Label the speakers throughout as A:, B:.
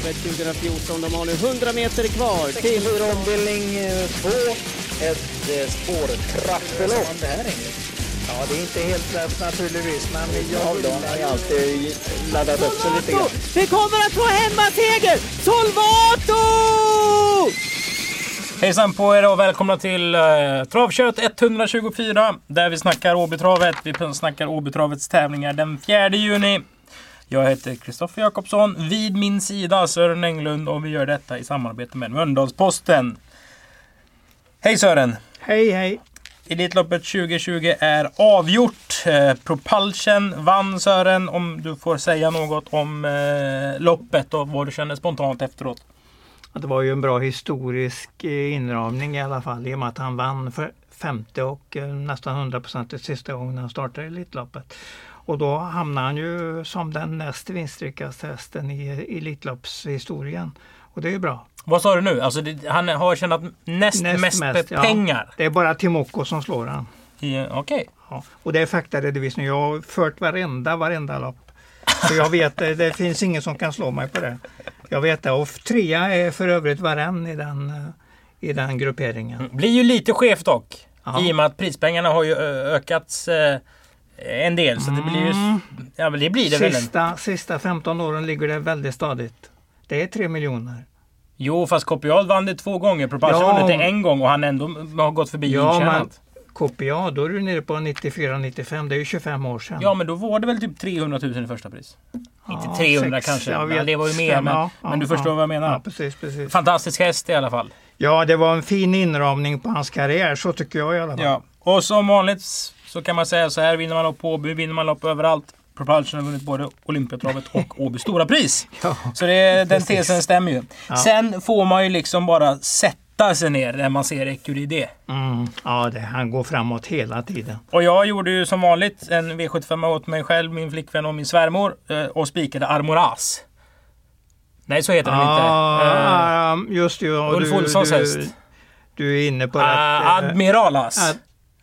A: Elitloppstravet 2014. De har nu 100 meter kvar till...
B: ombildning 2. Ett eh.
C: Det här är
B: Ja, det är inte helt lätt naturligtvis, men jag har ju alltid laddat upp sig lite grann.
A: Vi kommer att få hemmaseger! Solvato!
C: Hejsan på er och välkomna till uh, Travkött 124 där vi snackar Åbytravet. Vi snackar Åbytravets tävlingar den 4 juni. Jag heter Kristoffer Jakobsson. Vid min sida Sören Englund och vi gör detta i samarbete med Mölndalsposten. Hej Sören!
B: Hej hej!
C: Elitloppet 2020 är avgjort. Eh, Propulsion vann Sören. Om du får säga något om eh, loppet och vad du känner spontant efteråt.
D: Det var ju en bra historisk eh, inramning i alla fall i och med att han vann för femte och nästan 100 procent sista gången han startade Elitloppet. Och då hamnade han ju som den näst vinstrikaste hästen i Elitloppshistorien. Och det är ju bra.
C: Vad sa du nu? Alltså det, han har tjänat näst, näst mest, mest pengar?
D: Ja, det är bara Timoko som slår han.
C: Okej. Okay.
D: Ja, och det är faktaredovisning. Jag har fört varenda, varenda lopp. Så jag vet, det, det finns ingen som kan slå mig på det. Jag vet det. Och trea är för övrigt varann i den, i den grupperingen.
C: Blir ju lite skevt dock. Ja. I och med att prispengarna har ju ökats eh, en del. Så det blir ju... Mm. Ja, det blir det
D: sista, väl. Sista 15 åren ligger det väldigt stadigt. Det är 3 miljoner.
C: Jo, fast Copial vann det två gånger. Propulsion ja, vann det en gång och han ändå har gått förbi ja, intjänat.
D: KPA, då är du nere på 94-95. Det är ju 25 år sedan.
C: Ja, men då var det väl typ 300 000 i första pris. Ja, Inte 300 sex, kanske. Jag vet, det var ju mer, fem, men, ja, men du förstår vad jag menar.
D: Ja, precis, precis.
C: Fantastisk häst i alla fall.
D: Ja, det var en fin inramning på hans karriär. Så tycker jag i alla fall. Ja.
C: Och som vanligt så kan man säga så här. Vinner man lopp på Åby, vinner man lopp överallt. Propulsion har vunnit både Olympiatravet och Åby Stora Pris. ja, så det, den tesen stämmer ju. Ja. Sen får man ju liksom bara sätta sig ner när man ser Ecuride.
D: Mm, ja, det, han går framåt hela tiden.
C: Och jag gjorde ju som vanligt en V75 åt mig själv, min flickvän och min svärmor eh, och spikade Armoras. Nej, så heter
D: ah, inte.
C: Uh,
D: just det.
C: Ulf Olssons häst.
D: Du är inne på uh,
C: rätt... Uh, Admiralas.
D: Ad,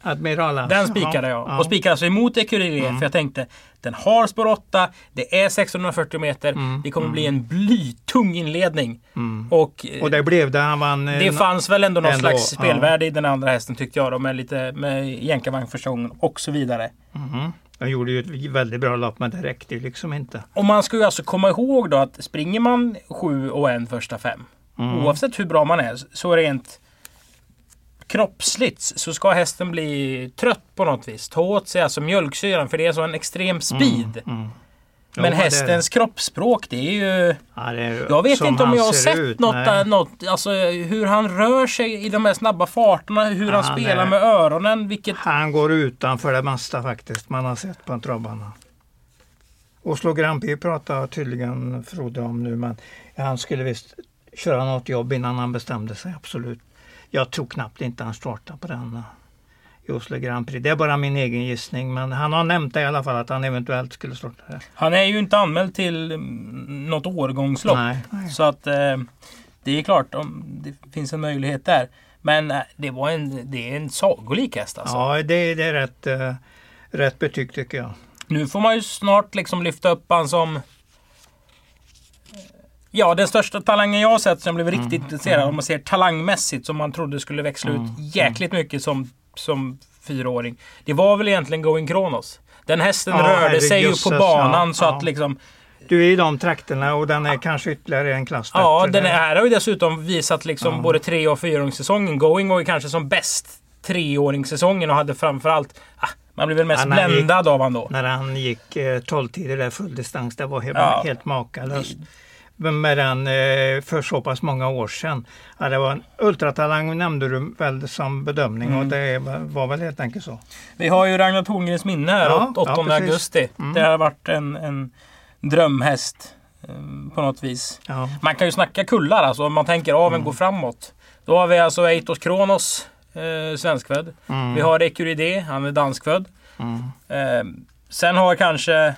D: Admiralas.
C: Den spikade jag. Ja. Och spikade alltså emot Ecuride mm. för jag tänkte den har spår 8, det är 640 meter, mm. det kommer mm. bli en blytung inledning.
D: Mm. Och,
C: och
D: det blev det. Han vann
C: Det fanns väl ändå någon ändå, slags spelvärde ja. i den andra hästen tyckte jag då med lite med jänkarvagn första gången och så vidare.
D: Han gjorde ju ett väldigt bra lopp men det räckte ju liksom inte.
C: Och man ska ju alltså komma ihåg då att springer man 7 och en första fem mm. oavsett hur bra man är så rent kroppsligt så ska hästen bli trött på något vis. Ta åt sig alltså mjölksyran för det är så en extrem speed. Mm, mm. Men jo, hästens det... kroppsspråk det är ju... Ja, det är jag vet inte om jag har sett ut, något, något, alltså hur han rör sig i de här snabba farterna, hur han, han spelar är... med öronen. Vilket...
D: Han går utanför det mesta faktiskt man har sett på en travbana. Oslo Grand Prix pratar tydligen Frode om nu men han skulle visst köra något jobb innan han bestämde sig, absolut jag tror knappt inte han startar på den i Oslo Grand Prix. Det är bara min egen gissning men han har nämnt det i alla fall att han eventuellt skulle starta det.
C: Han är ju inte anmäld till mm, något årgångslopp. Nej, nej. Så att eh, det är klart om det finns en möjlighet där. Men eh, det, var en, det är en sagolik häst alltså.
D: Ja det, det är rätt, rätt betyg tycker jag.
C: Nu får man ju snart liksom lyfta upp han som Ja, den största talangen jag har sett som jag blev riktigt mm. intresserad av, om man ser talangmässigt, som man trodde skulle växla ut mm. jäkligt mycket som, som fyraåring. Det var väl egentligen Going Kronos. Den hästen ja, rörde sig ju på banan ja, så att liksom...
D: Du är i de trakterna och den är kanske ytterligare en klass
C: bättre. Ja, den här har ju dessutom visat liksom ja. både tre och fyraåringssäsongen. Going var ju kanske som bäst treåringssäsongen och hade framförallt... Ah, man blev väl mest bländad gick, av honom då.
D: När han gick eh, 12 tider där full distans. Det var helt, ja. helt makalöst med den eh, för så pass många år sedan. Ja, det var en ultratalang nämnde du väl som bedömning mm. och det var väl helt enkelt så.
C: Vi har ju Ragnar Torngrens minne här, ja, 8 ja, augusti. Mm. Det har varit en, en drömhäst eh, på något vis. Ja. Man kan ju snacka kullar alltså om man tänker aveln mm. går framåt. Då har vi alltså Eitos Kronos, eh, svenskfödd. Mm. Vi har Ecuride, han är danskfödd. Mm. Eh, sen har kanske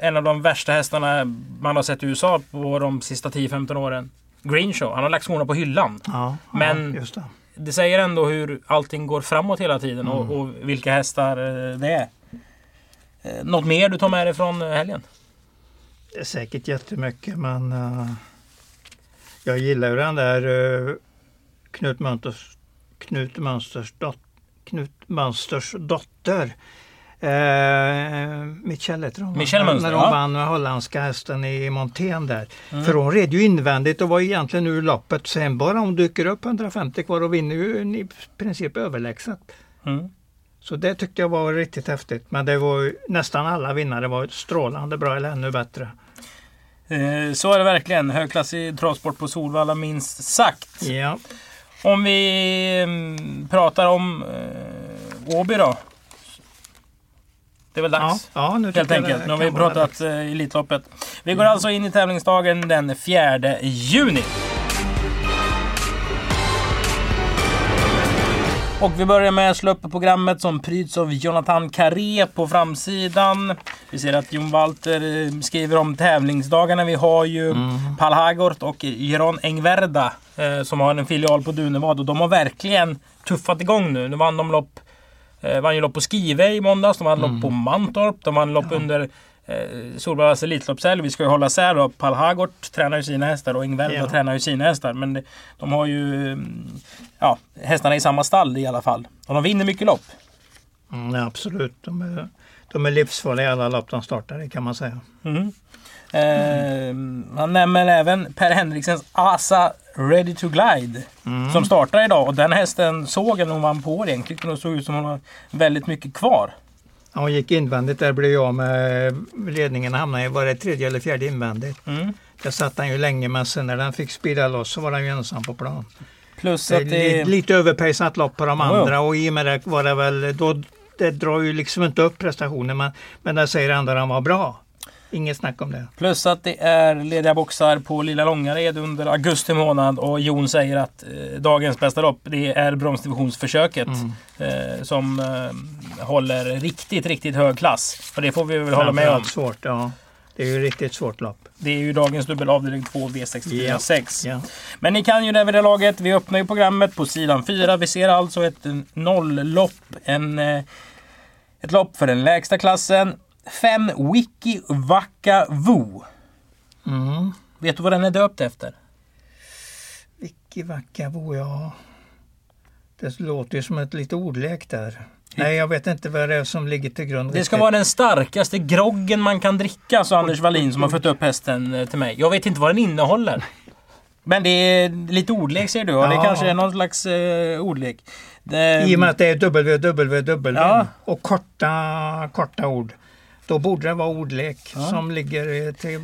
C: en av de värsta hästarna man har sett i USA på de sista 10-15 åren. Green Show. Han har lagt skorna på hyllan.
D: Ja,
C: Men
D: ja, det.
C: det. säger ändå hur allting går framåt hela tiden mm. och, och, vilka hästar eh, det är. Eh, något mer du tar med dig från helgen?
D: Det är säkert jättemycket men uh, Jag gillar ju den där uh, Knut Mönsters, Knut Mönsters, dot, Knut Mönsters dotter. Eh, Michelle heter hon.
C: Michelle Mönster,
D: När hon
C: ja.
D: vann holländska hästen i Montén där. Mm. För hon red ju invändigt och var egentligen ur loppet. Sen bara hon dyker upp 150 kvar och vinner ju i princip överlägset.
C: Mm.
D: Så det tyckte jag var riktigt häftigt. Men det var ju, nästan alla vinnare var strålande bra eller ännu bättre.
C: Eh, så är det verkligen. Högklassig travsport på Solvalla minst sagt.
D: Ja.
C: Om vi mm, pratar om eh, Åby då. Det är väl dags?
D: Ja, ja nu
C: Helt enkelt. Nu har vi pratat eh, Elitloppet. Vi går alltså in i tävlingsdagen den 4 juni. Och vi börjar med att slå upp programmet som pryds av Jonathan Carré på framsidan. Vi ser att Jon Walter eh, skriver om tävlingsdagarna. Vi har ju mm. Pal Hagort och Jeron Engverda eh, som har en filial på Dunevad och de har verkligen tuffat igång nu. Nu vann de lopp Eh, vann ju lopp på Skive i måndags. De vann mm. lopp på Mantorp. De vann lopp ja. under eh, Solvallas Elitloppshelg. Vi ska ju hålla isär då. Pal Hagort tränar ju sina hästar och Ingvelda ja. tränar ju sina hästar. Men de har ju mm, ja, hästarna i samma stall i alla fall. Och de vinner mycket lopp.
D: Mm, absolut. De är, de är livsfarliga i alla lopp de startar i kan man säga.
C: Mm. Eh, han nämner även Per Henriksens Asa Ready to Glide. Mm. Som startar idag och den hästen såg jag hon vann på egentligen. Och såg ut som hon har väldigt mycket kvar.
D: Hon gick invändigt där blev jag med ledningen hamnade i, var det tredje eller fjärde invändigt. Mm. Där satt han ju länge men sen när den fick spira loss så var han ju ensam på plan.
C: Plus att det
D: är lite överpejsat lopp på de andra och i och med det var det väl, då, det drar ju liksom inte upp prestationen men, men där säger andra att han var bra. Inget snack om det.
C: Plus att det är lediga boxar på Lilla Långared under augusti månad och Jon säger att eh, dagens bästa lopp det är bromsdivisionsförsöket. Mm. Eh, som eh, håller riktigt, riktigt hög klass. Och det får vi väl hålla med om.
D: Svårt, ja. Det är ju riktigt svårt lopp.
C: Det är ju dagens dubbel avdelning 2 V64 6. Yeah. Men ni kan ju det vid det laget. Vi öppnar ju programmet på sidan 4. Vi ser alltså ett nolllopp. En, eh, ett lopp för den lägsta klassen. 5 Wiki Waka Wu. Mm. Vet du vad den är döpt efter?
D: Wiki Waka Wu, ja. Det låter ju som ett lite ordlek där. Nej, jag vet inte vad det är som ligger till grund.
C: Det ska vara den starkaste groggen man kan dricka, sa Anders Wallin som har fått upp hästen eh, till mig. Jag vet inte vad den innehåller. Men det är lite ordlek ser du och ja. det kanske är någon slags uh, ordlek.
D: Det... I och med att det är www ja. och korta, korta ord. Då borde det vara ordlek ja. som ligger till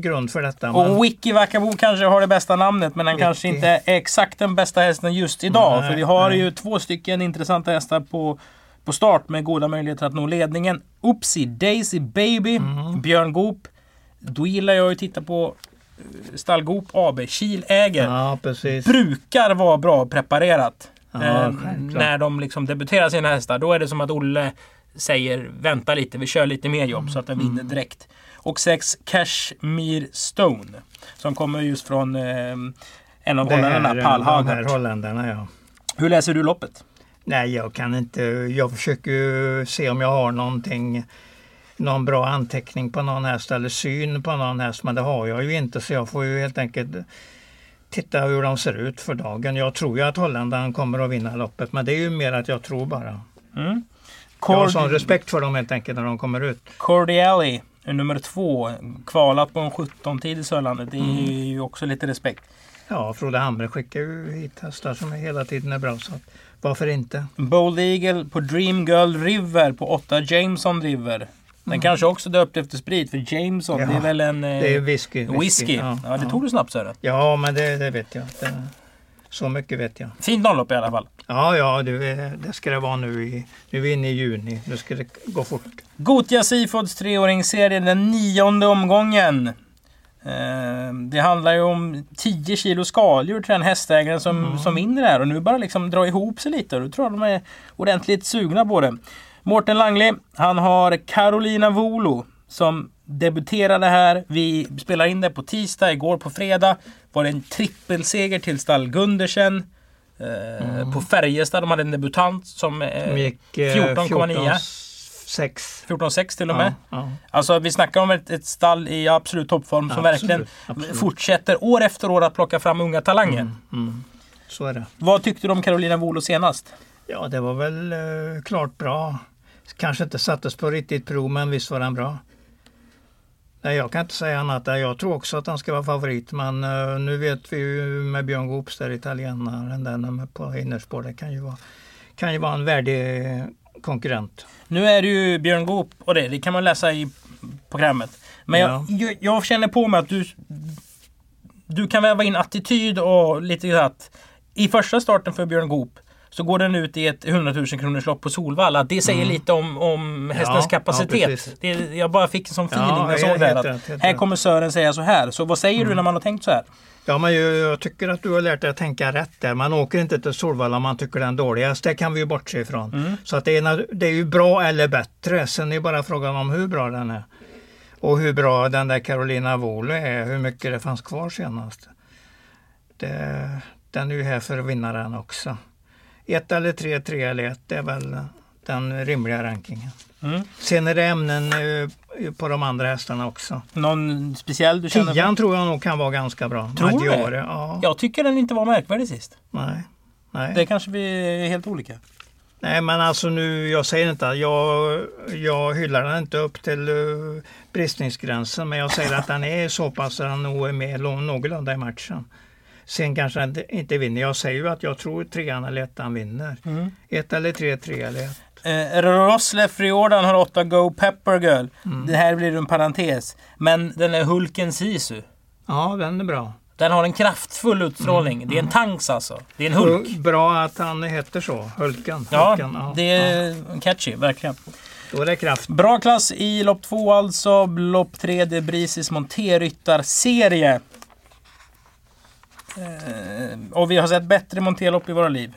D: grund för detta.
C: Och Wiki Wakabo kanske har det bästa namnet men han Wiki. kanske inte är exakt den bästa hästen just idag. Nej, för vi har nej. ju två stycken intressanta hästar på, på start med goda möjligheter att nå ledningen. Oopsie Daisy Baby, mm. Björn Goop. Då gillar jag att titta på eh, Stall Goop AB, Kiläger.
D: Ja,
C: brukar vara bra preparerat. Ja, eh, när de liksom debuterar sina hästar. Då är det som att Olle säger vänta lite, vi kör lite mer jobb så att den vinner mm. direkt. Och sex Cashmere Stone som kommer just från eh, en av holländarna, Pal
D: Hagart. holländarna ja.
C: Hur läser du loppet?
D: Nej, jag kan inte. Jag försöker se om jag har någonting någon bra anteckning på någon häst eller syn på någon häst men det har jag ju inte så jag får ju helt enkelt titta hur de ser ut för dagen. Jag tror ju att holländaren kommer att vinna loppet men det är ju mer att jag tror bara. Mm. Jag har sån respekt för dem helt enkelt när de kommer ut.
C: Cordiali är nummer två. Kvalat på en 17-tid i Sörlandet. Det är mm. ju också lite respekt.
D: Ja, Frode Hamre skickar ju hit hästar som hela tiden är bra. Så varför inte?
C: Bold Eagle på Dream Girl River på 8 Jameson River. Den mm. kanske också döpt efter sprit för Jameson ja, det är väl en... Eh,
D: det är whisky.
C: Whisky. whisky. Ja, ja, det tog du snabbt Sören.
D: Ja, men det, det vet jag. Det, så mycket vet jag.
C: Fint nolllopp i alla fall.
D: Ja, ja det, det ska det vara nu. I, nu är vi inne i juni. Nu ska det gå fort.
C: Gotia Seafoods treåringsserie, den nionde omgången. Eh, det handlar ju om 10 kilo skaldjur till den hästägaren som, mm. som vinner det här. Och nu bara liksom dra ihop sig lite. Då tror jag de är ordentligt sugna på det. Mårten Langli, han har Carolina Volo som debuterade här. Vi spelar in det på tisdag. Igår på fredag var det en trippelseger till stall Gundersen. Eh, mm. På Färjestad, de hade en debutant som eh, 14,9.
D: 6.
C: 14-6 till och med. Ja, ja. Alltså vi snackar om ett, ett stall i absolut toppform som absolut, verkligen absolut. fortsätter år efter år att plocka fram unga talanger. Mm, mm.
D: Så är det.
C: Vad tyckte du om Carolina Volo senast?
D: Ja, det var väl eh, klart bra. Kanske inte sattes på riktigt prov, men visst var den bra. Nej, jag kan inte säga annat. Jag tror också att han ska vara favorit, men uh, nu vet vi ju med Björn Goops där italienaren där på innerspår, det kan ju vara, kan ju vara en värdig konkurrent.
C: Nu är det ju Björn Goop och det, det kan man läsa i programmet. Men ja. jag, jag, känner på mig att du, du kan väva in attityd och lite att i första starten för Björn Goop så går den ut i ett 100 000 kronors lopp på Solvalla. Det säger mm. lite om, om hästens ja, kapacitet. Ja, det, jag bara fick en sån feeling när jag såg det här. Att här kommer Sören säga så här. Så vad säger mm. du när man har tänkt så här?
D: Ja, men jag, jag, tycker att du har lärt dig att tänka rätt där. Man åker inte till Solvalla om man tycker den är dåligast. Det kan vi ju bortse ifrån. Mm. Så att det, är, det är ju bra eller bättre. Sen är bara frågan om hur bra den är. Och hur bra den där Carolina Volo är. Hur mycket det fanns kvar senast. Det, den är ju här för att vinna den också. Ett eller tre, tre eller ett är väl den rimliga rankingen. Mm. Sen är det ämnen eh, på de andra hästarna också.
C: Någon speciell du känner?
D: Tian tror jag nog kan vara ganska bra.
C: Tror du det? Ja. Jag tycker den inte var märkvärdig sist.
D: Nej. Nej.
C: Det kanske vi är helt olika.
D: Nej men alltså nu, jag säger inte att jag, jag hyllar den inte upp till uh, bristningsgränsen men jag säger att den är så pass att den nog är med någorlunda i matchen. Sen kanske han inte vinner. Jag säger ju att jag tror trean eller ettan vinner. Mm. Ett eller tre, tre eller ett.
C: Eh, Roslev Riordan har åtta Go Pepper Girl. Mm. Det här blir en parentes. Men den är Hulken Sisu.
D: Ja, den är bra.
C: Den har en kraftfull utstrålning. Mm, det är en tanks alltså. Det är en Hulk.
D: Bra att han heter så, Hulken.
C: Ja,
D: Hulken,
C: ja. det är ja. catchy, verkligen.
D: Då är det kraft.
C: Bra klass i lopp två alltså. Lopp tre, det Brisis Monterryttar-serie. Eh, och vi har sett bättre monterlopp i våra liv.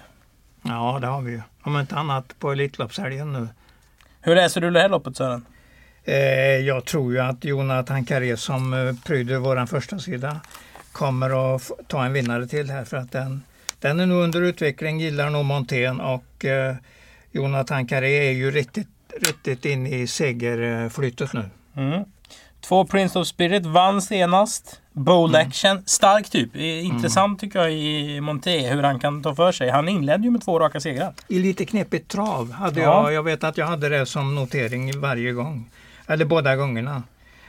D: Ja, det har vi ju. Om inte annat på Elitloppshelgen nu.
C: Hur läser du det här loppet Sören?
D: Eh, jag tror ju att Jonathan Carré som eh, pryder vår första sida kommer att ta en vinnare till här för att den, den är nog under utveckling, gillar nog Montén och eh, Jonathan Carré är ju riktigt, riktigt inne i segerflytet nu. Mm.
C: Två Prince of Spirit vann senast. Bold mm. action, stark typ. Intressant mm. tycker jag i Monté hur han kan ta för sig. Han inledde ju med två raka segrar.
D: I lite knepigt trav hade ja. jag. Jag vet att jag hade det som notering varje gång. Eller båda gångerna.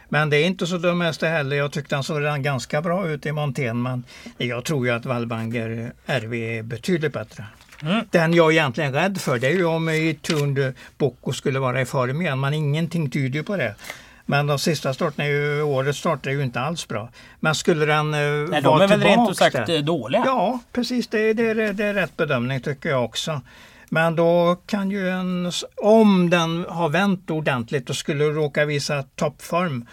D: Men det är inte så dum häst heller. Jag tyckte han såg ganska bra ut i Montén. Men jag tror ju att Valbanger RV är betydligt bättre. Mm. Den jag är egentligen rädd för det är ju om Tuned Bocco skulle vara i form igen. Men ingenting tyder på det. Men de sista starterna, ju, årets starter är ju inte alls bra. Men skulle den eh, Nej, vara
C: De är väl rent ut sagt där, eh, dåliga?
D: Ja, precis. Det, det, det är rätt bedömning tycker jag också. Men då kan ju en, om den har vänt ordentligt och skulle råka visa toppform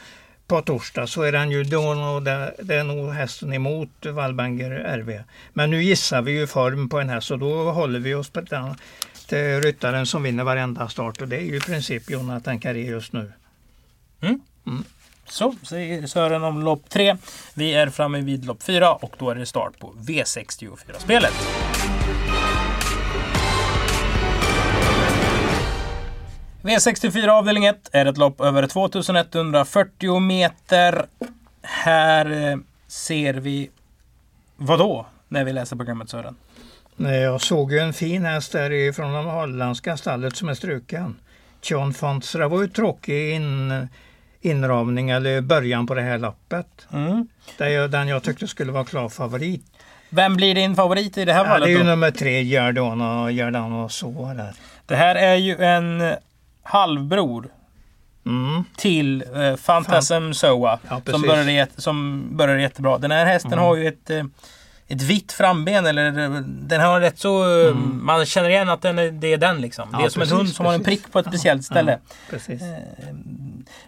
D: på torsdag så är den ju då det, det är nog hästen emot Wallbanger RV. Men nu gissar vi ju form på en häst och då håller vi oss på den till ryttaren som vinner varenda start och det är ju i princip Jonathan Carré just nu.
C: Mm. Mm. Så säger Sören om lopp tre. Vi är framme vid lopp fyra och då är det start på V64-spelet. V64 avdelning 1 är ett lopp över 2140 meter. Här eh, ser vi vad då när vi läser programmet Sören?
D: Jag såg ju en fin häst därifrån. det holländska stallet som är struken. John Fontsra var ju tråkig in, inramning eller början på det här loppet. Mm. Det är den jag tyckte skulle vara klar favorit.
C: Vem blir din favorit i det här ja, fallet?
D: Det är ju nummer tre, Giardano, Giardano så där.
C: Det här är ju en halvbror mm. till eh, Fantasm Soa ja, som, började, som började jättebra. Den här hästen mm. har ju ett eh, ett vitt framben eller den har rätt så... Mm. Man känner igen att den är, det är den liksom. Ja, det är som precis, en hund som precis. har en prick på ett speciellt ställe. Ja, eh,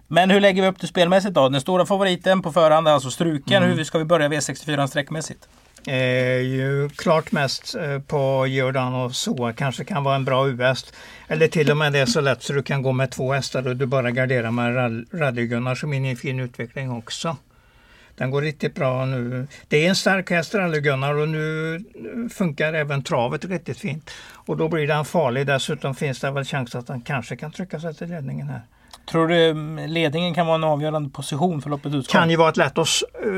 C: men hur lägger vi upp det spelmässigt då? Den stora favoriten på förhand är alltså struken. Mm. Hur ska vi börja V64 sträckmässigt?
D: Eh, ju klart mest eh, på och så kanske kan vara en bra U-häst. Eller till och med det är så lätt så du kan gå med två hästar och du bara garderar med Rally-Gunnar som är i en fin utveckling också. Den går riktigt bra nu. Det är en stark häst Rally-Gunnar och nu funkar även travet riktigt fint. Och då blir den farlig. Dessutom finns det väl chans att den kanske kan trycka sig till ledningen här.
C: Tror du mm, ledningen kan vara en avgörande position för loppet utgång?
D: Kan ju vara ett lätt att,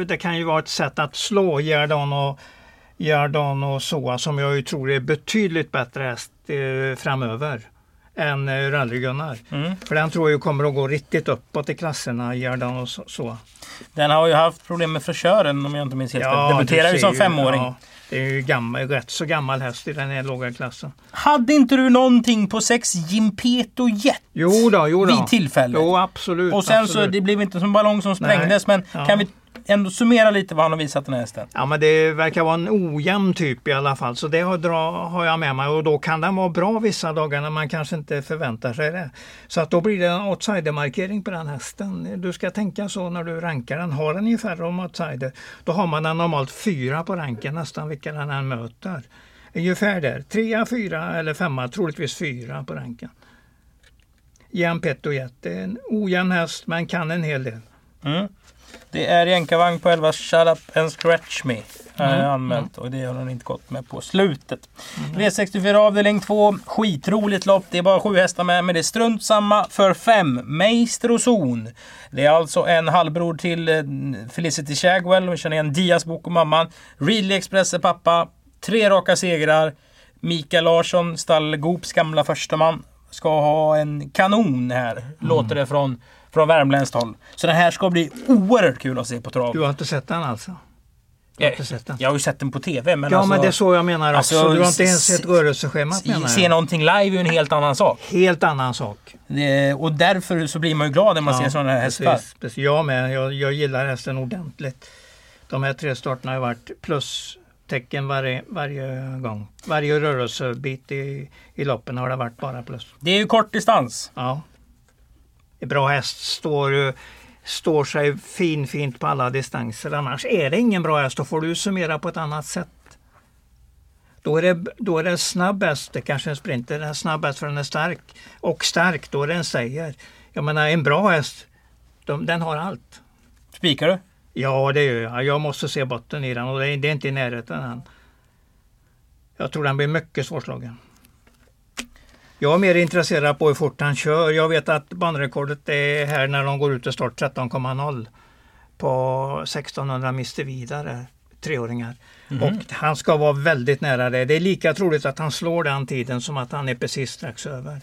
D: det kan ju vara ett sätt att slå Gerdon och Jardan och Soa som jag ju tror är betydligt bättre häst eh, framöver än eh, Rally-Gunnar. Mm. För den tror jag kommer att gå riktigt uppåt i klasserna, Jardan och Soa.
C: Den har ju haft problem med fräschören om jag inte minns helt. Ja, Debuterar ju som femåring. Ja,
D: det är ju gammal, rätt så gammal häst i den här låga klassen.
C: Hade inte du någonting på sex Jimpeto Jet?
D: Jo då, jo då.
C: Vid tillfället?
D: Jo, absolut.
C: Och sen
D: absolut.
C: så, det blev inte som ballong som sprängdes, Nej, men ja. kan vi ändå summera lite vad han har visat den här hästen.
D: Ja men det verkar vara en ojämn typ i alla fall. Så det har, dra, har jag med mig och då kan den vara bra vissa dagar när man kanske inte förväntar sig det. Så att då blir det en outsidermarkering på den hästen. Du ska tänka så när du rankar den. Har den ungefär om outsider då har man den normalt fyra på ranken nästan vilka den än möter. Ungefär där. Trea, fyra eller femma, troligtvis fyra på ranken. Jan Pettojet är en ojämn häst men kan en hel del. Mm.
C: Det är jänkarvagn på 11 Shut Up and Scratch Me. Mm. anmält och det har han inte gått med på slutet. Mm. V64 avdelning 2. Skitroligt lopp. Det är bara sju hästar med men det är strunt samma för fem. Meister och Zon. Det är alltså en halvbror till eh, Felicity Shagwell. Vi känner igen Dias bok och mamman. Ridley Express är pappa. Tre raka segrar. Mikael Larsson, stall Goops gamla försteman, ska ha en kanon här. Mm. Låter det från från värmländskt håll. Så det här ska bli oerhört kul att se på trav.
D: Du har inte sett den alltså?
C: Jag har, inte sett den. jag har ju sett den på TV. Men
D: ja
C: alltså,
D: men det är så jag menar också. Alltså, du har inte ens sett rörelseschemat menar jag.
C: Se någonting live är ju en helt annan sak.
D: Helt annan sak.
C: Det, och därför så blir man ju glad när man ja, ser sådana här hästar. Precis,
D: precis. Jag med. Jag, jag gillar hästen ordentligt. De här tre starterna har varit plustecken varje, varje gång. Varje rörelsebit i, i loppen har det varit bara plus.
C: Det är ju kort distans.
D: Ja bra häst står, står sig fin, fint på alla distanser. Annars är det ingen bra häst. Då får du summera på ett annat sätt. Då är det, då är det snabb häst, det kanske är en sprinter, den är snabb häst för den är stark. Och stark, då är det en seger. Jag menar en bra häst, de, den har allt.
C: Spikar du?
D: Ja, det gör jag. Jag måste se botten i den och det är, det är inte i närheten än. Jag tror den blir mycket svårslagen. Jag är mer intresserad på hur fort han kör. Jag vet att banrekordet är här när de går ut och start 13,0 på 1600 Mr vidare, treåringar. Mm. Och han ska vara väldigt nära det. Det är lika troligt att han slår den tiden som att han är precis strax över.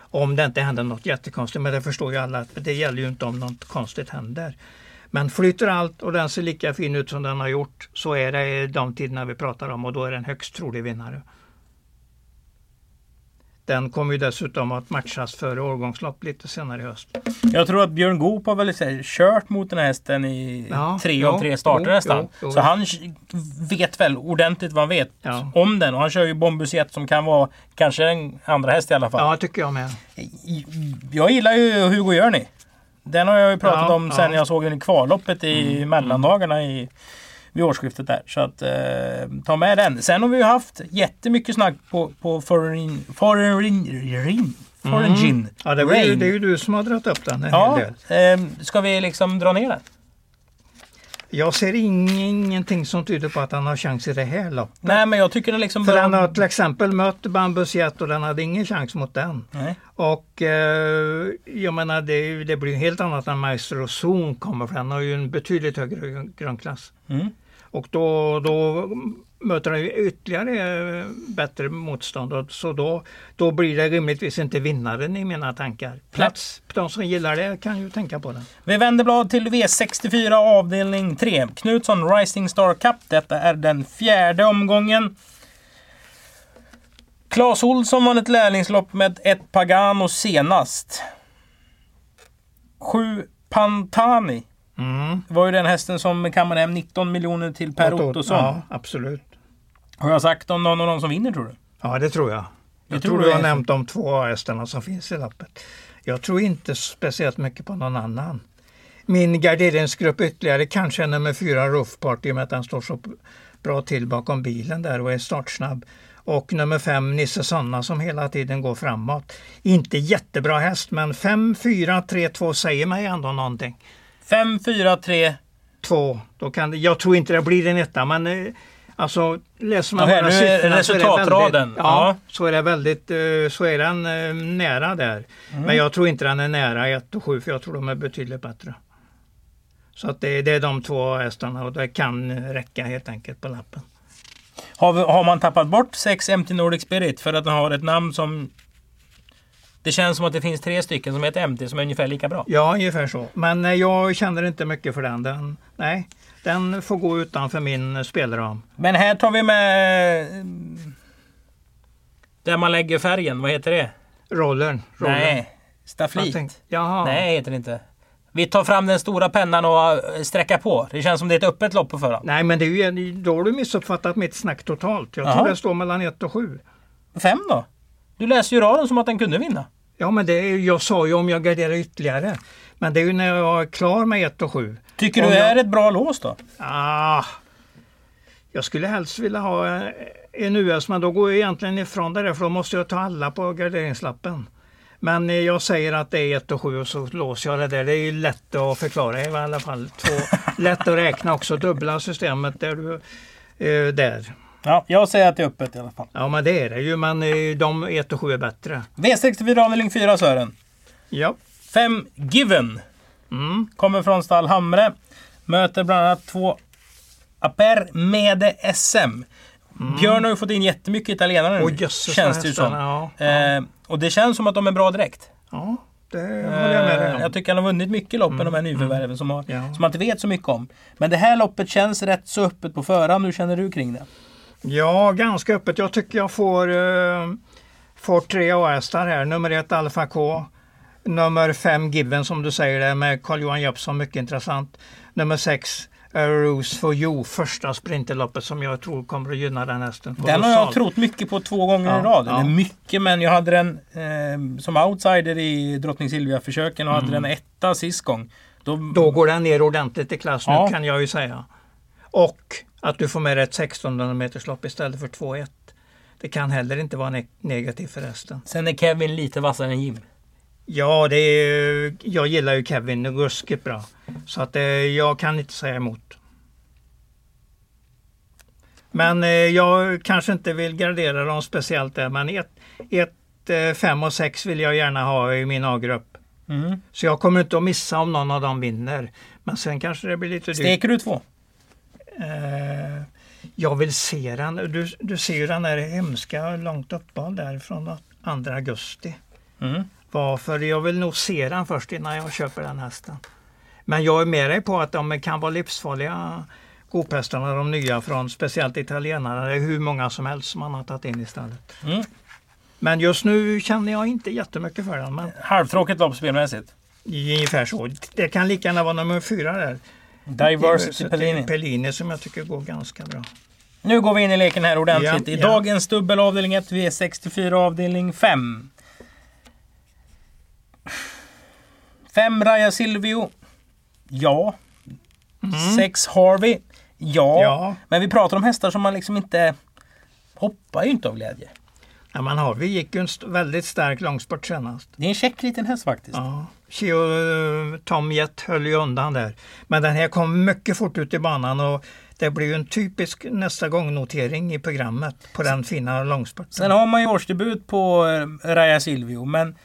D: Om det inte händer något jättekonstigt, men det förstår ju alla att det gäller ju inte om något konstigt händer. Men flyter allt och den ser lika fin ut som den har gjort så är det de tiderna vi pratar om och då är den högst trolig vinnare. Den kommer ju dessutom att matchas före årgångslopp lite senare i höst.
C: Jag tror att Björn Goop har väl kört mot den här hästen i ja, tre av tre starter jo, nästan. Jo, jo. Så han vet väl ordentligt vad han vet ja. om den. Och han kör ju Bombus som kan vara kanske en andra häst i alla fall.
D: Ja, tycker jag med.
C: Jag gillar ju Hugo Jörni. Den har jag ju pratat ja, om sen jag såg den i kvalloppet i mm, mellandagarna i vid årsskiftet där. Så att eh, ta med den. Sen har vi ju haft jättemycket snack på, på Foreign, foreign, foreign, foreign mm.
D: Ja, det, ju, det är ju du som har dragit upp den en
C: ja, hel del. Eh, ska vi liksom dra ner den?
D: Jag ser ingenting som tyder på att han har chans i det här loppet.
C: Nej, men jag tycker den liksom...
D: För han har till exempel mött Bambus Jet och den hade ingen chans mot den. Nej. Och eh, jag menar det, det blir helt annat när Maestro Zon kommer för han har ju en betydligt högre grundklass. Mm. Och då, då möter han ytterligare bättre motstånd. Så då, då blir det rimligtvis inte vinnaren i mina tankar. Plats, de som gillar det kan ju tänka på den.
C: Vi vänder blad till V64 avdelning 3. Knutsson Rising Star Cup. Detta är den fjärde omgången. Claes Olsson vann ett lärlingslopp med ett Pagano senast. Sju Pantani Mm. Det var ju den hästen som kammade hem 19 miljoner till Per Ottosson.
D: Ja, absolut.
C: Har jag sagt om någon av dem som vinner tror du?
D: Ja, det tror jag. Jag, jag tror, tror du har nämnt de två hästarna som finns i loppet. Jag tror inte speciellt mycket på någon annan. Min garderingsgrupp ytterligare kanske är nummer fyra Roof Party med att den står så bra till bakom bilen där och är startsnabb. Och nummer fem Nisse Sanna som hela tiden går framåt. Inte jättebra häst men 5, 4, 3, 2 säger mig ändå någonting.
C: 5, 4, 3,
D: två. Då kan det, jag tror inte det blir en etta men eh, Alltså läser man bara siffrorna
C: resultatraden.
D: Så är, ja, ja, så är det väldigt eh, så är den eh, nära där. Mm. Men jag tror inte den är nära 1 och 7 för jag tror de är betydligt bättre. Så att det, det är de två hästarna och det kan räcka helt enkelt på lappen.
C: Har, vi, har man tappat bort 6 MT Nordic Spirit för att den har ett namn som det känns som att det finns tre stycken som heter MT som är ungefär lika bra.
D: Ja, ungefär så. Men eh, jag känner inte mycket för den. den nej, den får gå utanför min spelram.
C: Men här tar vi med där man lägger färgen. Vad heter det?
D: Rollern.
C: rollern. Nej, stafflit. Tänkte,
D: jaha.
C: Nej, heter det inte. Vi tar fram den stora pennan och eh, sträcker på. Det känns som det är ett öppet lopp på förhand.
D: Nej, men det är ju, då har du missuppfattat mitt snack totalt. Jag Aha. tror det står mellan 1 och 7.
C: 5 då? Du läser ju raden som att den kunde vinna.
D: Ja, men det är, jag sa ju om jag garderar ytterligare. Men det är ju när jag är klar med 1 och 7.
C: Tycker du det är ett bra lås då?
D: Ah, jag skulle helst vilja ha en US, men då går jag egentligen ifrån det där, för då måste jag ta alla på garderingslappen. Men jag säger att det är 1 och 7 och så låser jag det där. Det är lätt att förklara i alla fall. Två, lätt att räkna också, dubbla systemet där du eh, där.
C: Ja, jag säger att det är öppet i alla fall.
D: Ja, men det är det ju. Men eh, de 1 och 7 är bättre.
C: V64 avdelning 4 Sören.
D: Ja.
C: 5 Given. Mm. Kommer från stall Hamre. Möter bland annat två Aper Mede SM. Mm. Björn har ju fått in jättemycket italienare nu.
D: Oh, känns det ju som. Ja,
C: ja. Eh, och det känns som att de är bra direkt.
D: Ja, det håller jag med dig
C: om. Jag tycker han har vunnit mycket lopp mm. de här nyförvärven mm. som, har, ja. som man inte vet så mycket om. Men det här loppet känns rätt så öppet på förhand. Hur känner du kring det?
D: Ja, ganska öppet. Jag tycker jag får, uh, får tre A-hästar här. Nummer ett Alfa K. Nummer fem Given som du säger där med Carl-Johan Jeppsson, mycket intressant. Nummer sex Rose for You, första sprinterloppet som jag tror kommer att gynna den hästen.
C: Den har jag trott mycket på två gånger ja, i rad. Ja. mycket, men jag hade den eh, som outsider i Drottning Silvia-försöken och mm. hade den etta sist gång.
D: Då, Då går den ner ordentligt i klass nu kan jag ju säga. Och att du får med ett 1600 meters lopp istället för 2-1. Det kan heller inte vara ne negativt för resten.
C: Sen är Kevin lite vassare än Jim.
D: Ja, det är, jag gillar ju Kevin ruskigt bra. Så att eh, jag kan inte säga emot. Men eh, jag kanske inte vill gradera dem speciellt där. Men 1, 5 eh, och 6 vill jag gärna ha i min A-grupp. Mm. Så jag kommer inte att missa om någon av dem vinner. Men sen kanske det blir lite dyrt.
C: Steker du två?
D: Eh, jag vill se den. Du, du ser ju den där hemska långt uppehåll där från 2 augusti. Mm. Varför? Jag vill nog se den först innan jag köper den hästen. Men jag är med dig på att de kan vara livsfarliga Gopestarna, de nya från speciellt italienarna. Det är hur många som helst som man har tagit in istället. Mm. Men just nu känner jag inte jättemycket för den. Men...
C: Halvtråkigt lopp spelmässigt?
D: Ungefär så. Det kan lika gärna vara nummer fyra där.
C: Diversity Pellini.
D: Pellini som jag tycker går ganska bra.
C: Nu går vi in i leken här ordentligt. Ja, I ja. dagens dubbel avdelning 1, V64 avdelning 5. 5 Raja Silvio. Ja. 6 mm. Harvey. Ja. ja. Men vi pratar om hästar som man liksom inte hoppar ju inte av glädje.
D: Ja, man har. Vi gick ju en väldigt stark långspurt senast.
C: Det är en käck liten häst faktiskt.
D: Ja. Uh, Tom Jet höll ju undan där. Men den här kom mycket fort ut i banan och det blir ju en typisk nästa gång-notering i programmet på den fina långspurten.
C: Sen har man ju årsdebut på uh, Raja Silvio men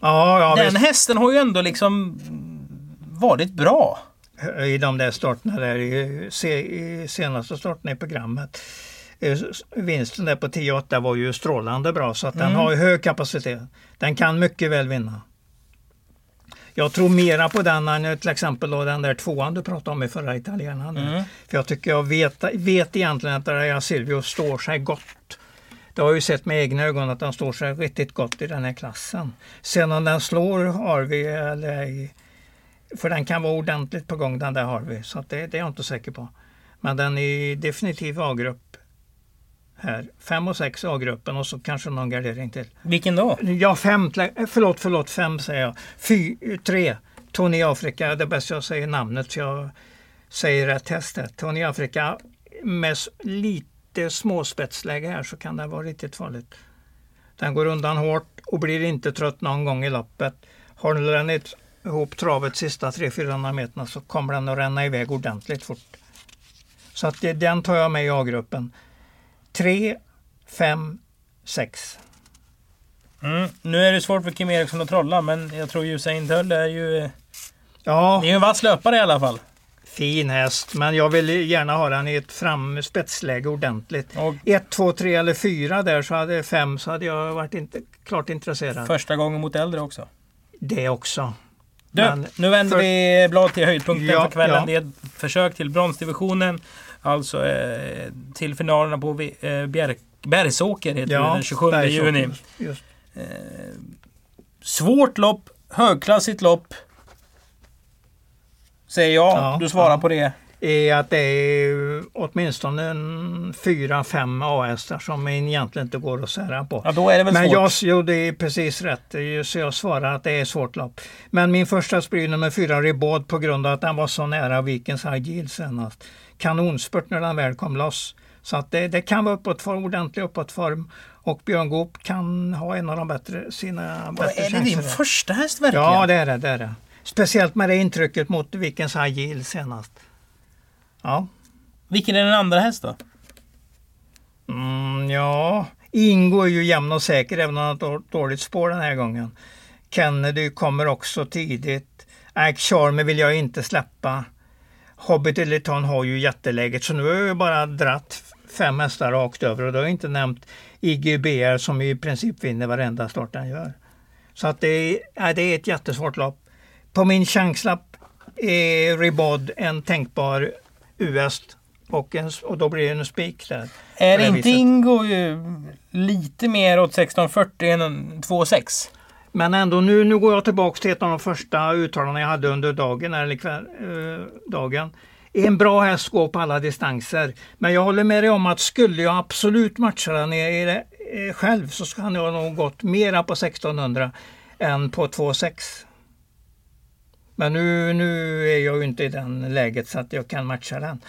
D: ja, ja,
C: den visst. hästen har ju ändå liksom varit bra.
D: I de där starterna där, i, senaste starten i programmet. Eh, vinsten där på 10-8 var ju strålande bra så att mm. den har hög kapacitet. Den kan mycket väl vinna. Jag tror mera på den än till exempel då den där tvåan du pratade om i förra italienaren. Mm. För jag tycker jag vet, vet egentligen att Raja Silvio står sig gott. Det har jag ju sett med egna ögon att den står sig riktigt gott i den här klassen. Sen om den slår Harvey eller ej, för den kan vara ordentligt på gång den där Harvey, så det, det är jag inte säker på. Men den är definitivt A-grupp här. Fem och sex A-gruppen och så kanske någon gardering till.
C: Vilken då?
D: Ja, fem, förlåt, förlåt, fem säger jag. Fy, tre. Tony Afrika, det är bäst jag säger namnet för jag säger rätt häst här. Tony Afrika med lite småspetsläge här så kan det vara riktigt farligt. Den går undan hårt och blir inte trött någon gång i loppet. Håller den ihop travet sista 300-400 meterna så kommer den att ränna iväg ordentligt fort. Så att det, den tar jag med i A-gruppen. 3, 5, 6.
C: Mm. Nu är det svårt för Kim Eriksson att trolla men jag tror Usain Tull är ju...
D: Ja.
C: Det är ju en vass löpare i alla fall.
D: Fin häst, men jag vill gärna ha den i ett fram spetsläge ordentligt. 1, 2, 3 eller 4 där så hade 5 så hade jag varit inte, klart intresserad.
C: Första gången mot äldre också.
D: Det också.
C: Du, men nu vänder för... vi blad till höjdpunkten ja, för kvällen. Ja. Det är ett försök till bronsdivisionen. Alltså eh, till finalerna på eh, Bjär, Bergsåker heter ja, det, den 27 Bergsåker, juni. Eh, svårt lopp, högklassigt lopp. Säger jag. Ja, du svarar ja. på det.
D: Är att det är åtminstone en fyra, fem A-hästar som egentligen inte går att sära på.
C: Ja, då är det väl
D: Men
C: svårt.
D: jag, jo, det är precis rätt. Så jag svarar att det är svårt lopp. Men min första sprid nummer fyra, Ribod, på grund av att den var så nära Vikens Yield senast. Kanonspurt när den väl kom loss. Så att det, det kan vara uppåtform, ordentlig uppåtform. Och Björn Goop kan ha en av de bättre, sina bättre
C: Är det din första häst verkligen?
D: Ja, det är det. det, är det. Speciellt med det intrycket mot Vikens Yield senast. Ja.
C: Vilken är den andra hästen
D: då? Mm, ja, Ingo är ju jämn och säker även om han har dåligt spår den här gången. Kennedy kommer också tidigt. Ike Charmer vill jag inte släppa. Hobbit Eliton har ju jätteläget så nu har jag bara dratt fem hästar rakt över och då har jag inte nämnt IGBR som i princip vinner varenda start han gör. Så att det är, det är ett jättesvårt lopp. På min chanslapp är Ribod en tänkbar US och, en, och då blir det en spik där.
C: Är inte viset. Ingo ju lite mer åt 1640 än 26?
D: Men ändå nu, nu går jag tillbaka till ett av de första uttalandena jag hade under dagen. Eller kväll, eh, dagen. En bra häst går på alla distanser. Men jag håller med dig om att skulle jag absolut matcha den i, i, själv så skulle jag nog gått mera på 1600 än på 2,6. Men nu, nu är jag ju inte i den läget så att jag kan matcha den.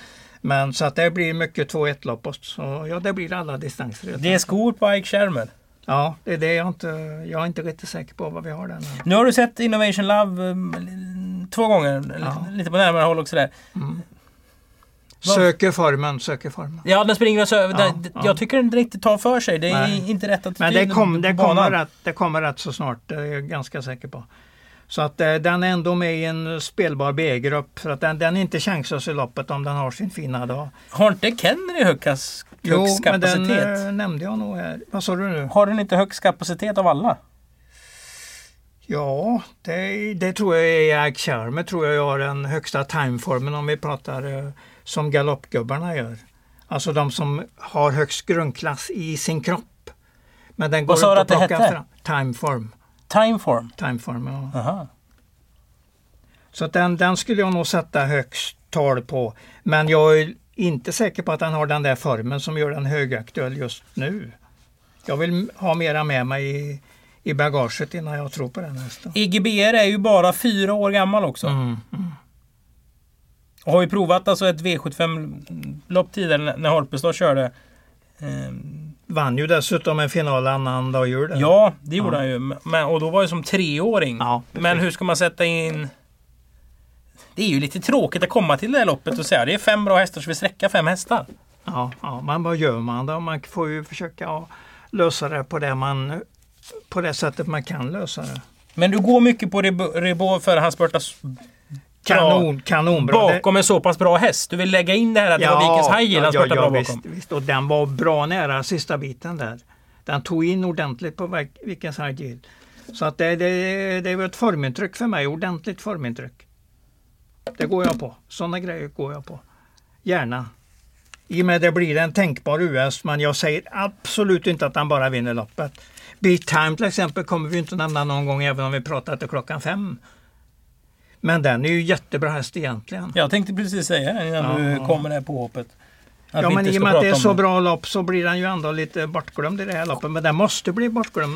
D: Men så att det blir mycket 2-1 lopp. Så ja, det blir alla distanser.
C: Det är skor på Ike Sherman.
D: Ja, det är det jag inte... Jag är inte riktigt säker på vad vi har där nu.
C: Har du sett Innovation Love um, två gånger. Ja. Lite på närmare håll också där. Mm.
D: Söker formen, söker formen.
C: Ja, den springer alltså över. Ja, jag ja. tycker den inte tar för sig. Det är Nej. inte rätt att
D: Men det, kom, det, kommer rätt, det kommer rätt så snart, det är jag ganska säker på. Så att eh, den är ändå med i en spelbar B-grupp. För att den, den inte chanslös i loppet om den har sin fina dag.
C: Har inte Kenry högst
D: Jo, men den eh, nämnde jag nog här. Vad sa du nu?
C: Har den inte högst kapacitet av alla?
D: Ja, det, det tror jag är Ike Charmer tror jag har den högsta timeformen om vi pratar eh, som galoppgubbarna gör. Alltså de som har högst grundklass i sin kropp.
C: Men den går Vad sa du att det hette?
D: Timeform.
C: Timeform?
D: Timeform, ja. Aha. Så den, den skulle jag nog sätta högst tal på. Men jag är inte säker på att den har den där formen som gör den högaktuell just nu. Jag vill ha mera med mig i, i bagaget innan jag tror på den hästen.
C: IGBR är ju bara fyra år gammal också. Mm, mm. Och har ju provat alltså ett V75-lopp tidigare när Holpestad körde.
D: Ehm, Vann ju dessutom en final annan dag jul.
C: Ja, det gjorde ja. han ju. Men, och då var det som treåring. Ja, Men hur ska man sätta in... Det är ju lite tråkigt att komma till det här loppet och säga det är fem bra hästar så vi sträcka fem hästar.
D: Ja, ja, men vad gör man då? Man får ju försöka lösa det på det, man, på det sättet man kan lösa det.
C: Men du går mycket på Rebo för han spurtar
D: Kanon, kanonbra.
C: Bakom en så pass bra häst. Du vill lägga in det här att ja, det var Vikens High han ja, ja, bra
D: visst, bakom. Visst, och den var bra nära sista biten där. Den tog in ordentligt på Vikens High Så att det, det, det var ett formintryck för mig, ordentligt formintryck. Det går jag på. Sådana grejer går jag på. Gärna. I och med det blir en tänkbar US, men jag säger absolut inte att han bara vinner loppet. Beat Time till exempel kommer vi inte nämna någon gång även om vi pratar till klockan fem. Men den är ju jättebra häst egentligen.
C: Jag tänkte precis säga det innan ja. du kommer här påhoppet.
D: Att ja men i och med att det är så bra lopp så blir den ju ändå lite bortglömd i det här loppet. Men den måste bli bortglömd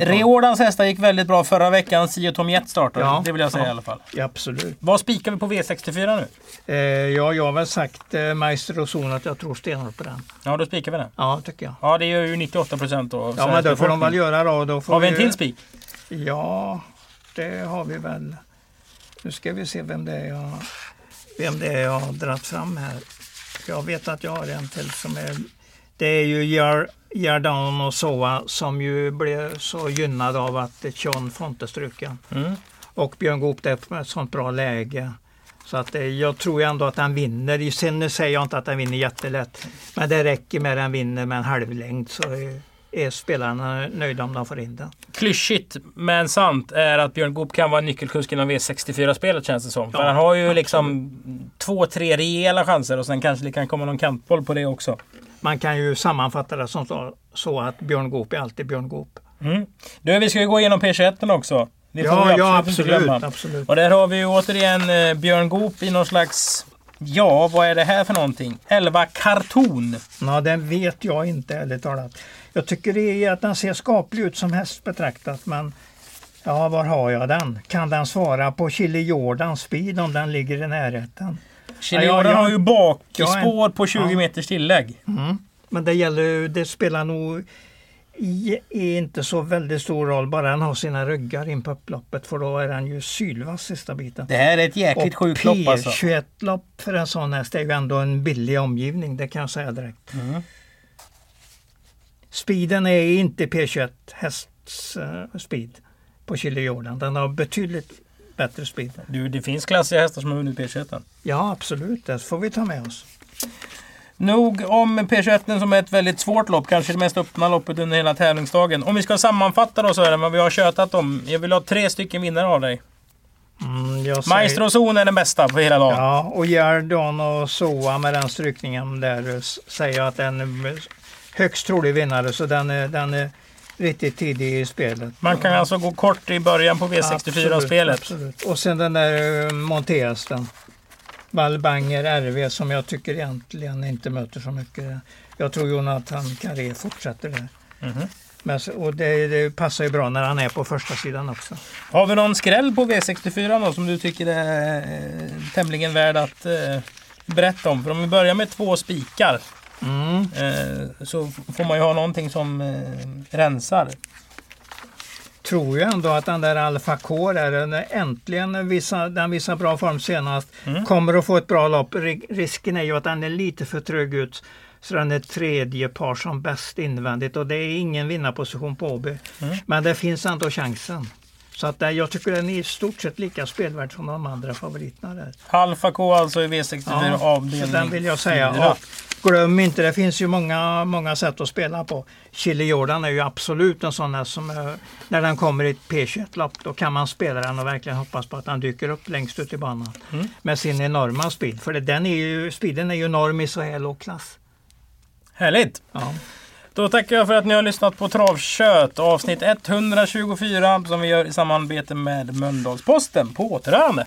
C: Reordans hästar gick väldigt bra förra veckan. Sio Tom Jet startade. Ja, det vill jag säga
D: ja,
C: i alla fall.
D: Ja, absolut.
C: Vad spikar vi på V64 nu?
D: Eh, ja, jag har väl sagt eh, Meister och Zon att jag tror stenhårt på den.
C: Ja, då spikar vi den.
D: Ja, tycker jag.
C: Ja, det gör ju 98 procent då.
D: Ja, men det får de väl göra då. då
C: har vi en till spik?
D: Ja, det har vi väl. Nu ska vi se vem det är jag, vem det är jag har dragit fram här. Jag vet att jag har en till som är... Det är ju Jardan och Soa som ju blev så gynnad av att John Fonte struken. Mm. Och Björn Goop det med ett sånt bra läge. Så att eh, jag tror ändå att han vinner. Sen säger jag inte att han vinner jättelätt. Men det räcker med att han vinner med en halvlängd så är spelarna nöjda om de får in den.
C: Klyschigt men sant är att Björn Goop kan vara nyckelkusk inom V64-spelet känns det som. Ja, För han har ju absolut. liksom två, tre rejäla chanser och sen kanske det kan komma någon kantboll på det också.
D: Man kan ju sammanfatta det som så, så att Björn Goop är alltid Björn Goop.
C: Mm. Du, vi ska ju gå igenom P21 också.
D: Det får ja, vi absolut, ja, absolut, absolut.
C: Och där har vi ju återigen eh, Björn Goop i någon slags Ja, vad är det här för någonting? 11 karton.
D: Ja, den vet jag inte ärligt talat. Jag tycker det är att den ser skaplig ut som häst betraktat men ja, var har jag den? Kan den svara på Chili Jordan Speed om den ligger i närheten?
C: Chili Jordan ja, har ju bakspår på 20 ja. meters tillägg.
D: Mm. Men det gäller det spelar nog i, inte så väldigt stor roll, bara han har sina ryggar in på upploppet för då är han ju sylvass sista biten.
C: Det här är ett jäkligt sjukt lopp alltså.
D: P21-lopp för en sån häst är ju ändå en billig omgivning, det kan jag säga direkt. Mm. Speeden är inte P21 hästs uh, speed på Chile Jordan. Den har betydligt bättre speed.
C: Du, det finns klassiga hästar som har vunnit P21.
D: Ja, absolut. Det får vi ta med oss.
C: Nog om P21 som är ett väldigt svårt lopp, kanske det mest öppna loppet under hela tävlingsdagen. Om vi ska sammanfatta då Sören, vad vi har tjötat om. Jag vill ha tre stycken vinnare av dig. Mm, säger... Är den bästa på hela dagen.
D: Ja, och Gerdon och Soa med den strykningen där säger jag att den högst trolig vinnare. Så den är, den är riktigt tidig i spelet.
C: Man kan alltså gå kort i början på V64-spelet?
D: Absolut, Och sen den där eh, Monteasten. Valbanger RV som jag tycker egentligen inte möter så mycket. Jag tror Jonathan Carré fortsätter där. Mm -hmm. Men, och det, det, passar ju bra när han är på första sidan också.
C: Har vi någon skräll på V64 då, som du tycker är eh, tämligen värd att eh, berätta om? För om vi börjar med två spikar mm. eh, så får man ju ha någonting som eh, rensar
D: tror ju ändå att den där Alfa K där, äntligen visa, den visar bra form senast, mm. kommer att få ett bra lopp. Risken är ju att den är lite för trög ut. Så den är tredje par som bäst invändigt och det är ingen vinnarposition på Åby. Mm. Men det finns ändå chansen. Så att jag tycker den är i stort sett lika spelvärd som de andra favoriterna där.
C: Alfa K alltså i V64 ja, avdelning
D: den vill jag säga. Och glöm inte, det finns ju många, många sätt att spela på. Chili Jordan är ju absolut en sån här som är, när den kommer i ett P21-lopp då kan man spela den och verkligen hoppas på att den dyker upp längst ut i banan. Mm. Med sin enorma speed. För den är ju, speeden är ju enorm i så här låg klass.
C: Härligt! Ja. Då tackar jag för att ni har lyssnat på Travkött avsnitt 124 som vi gör i samarbete med Mölndalsposten. På återhörande!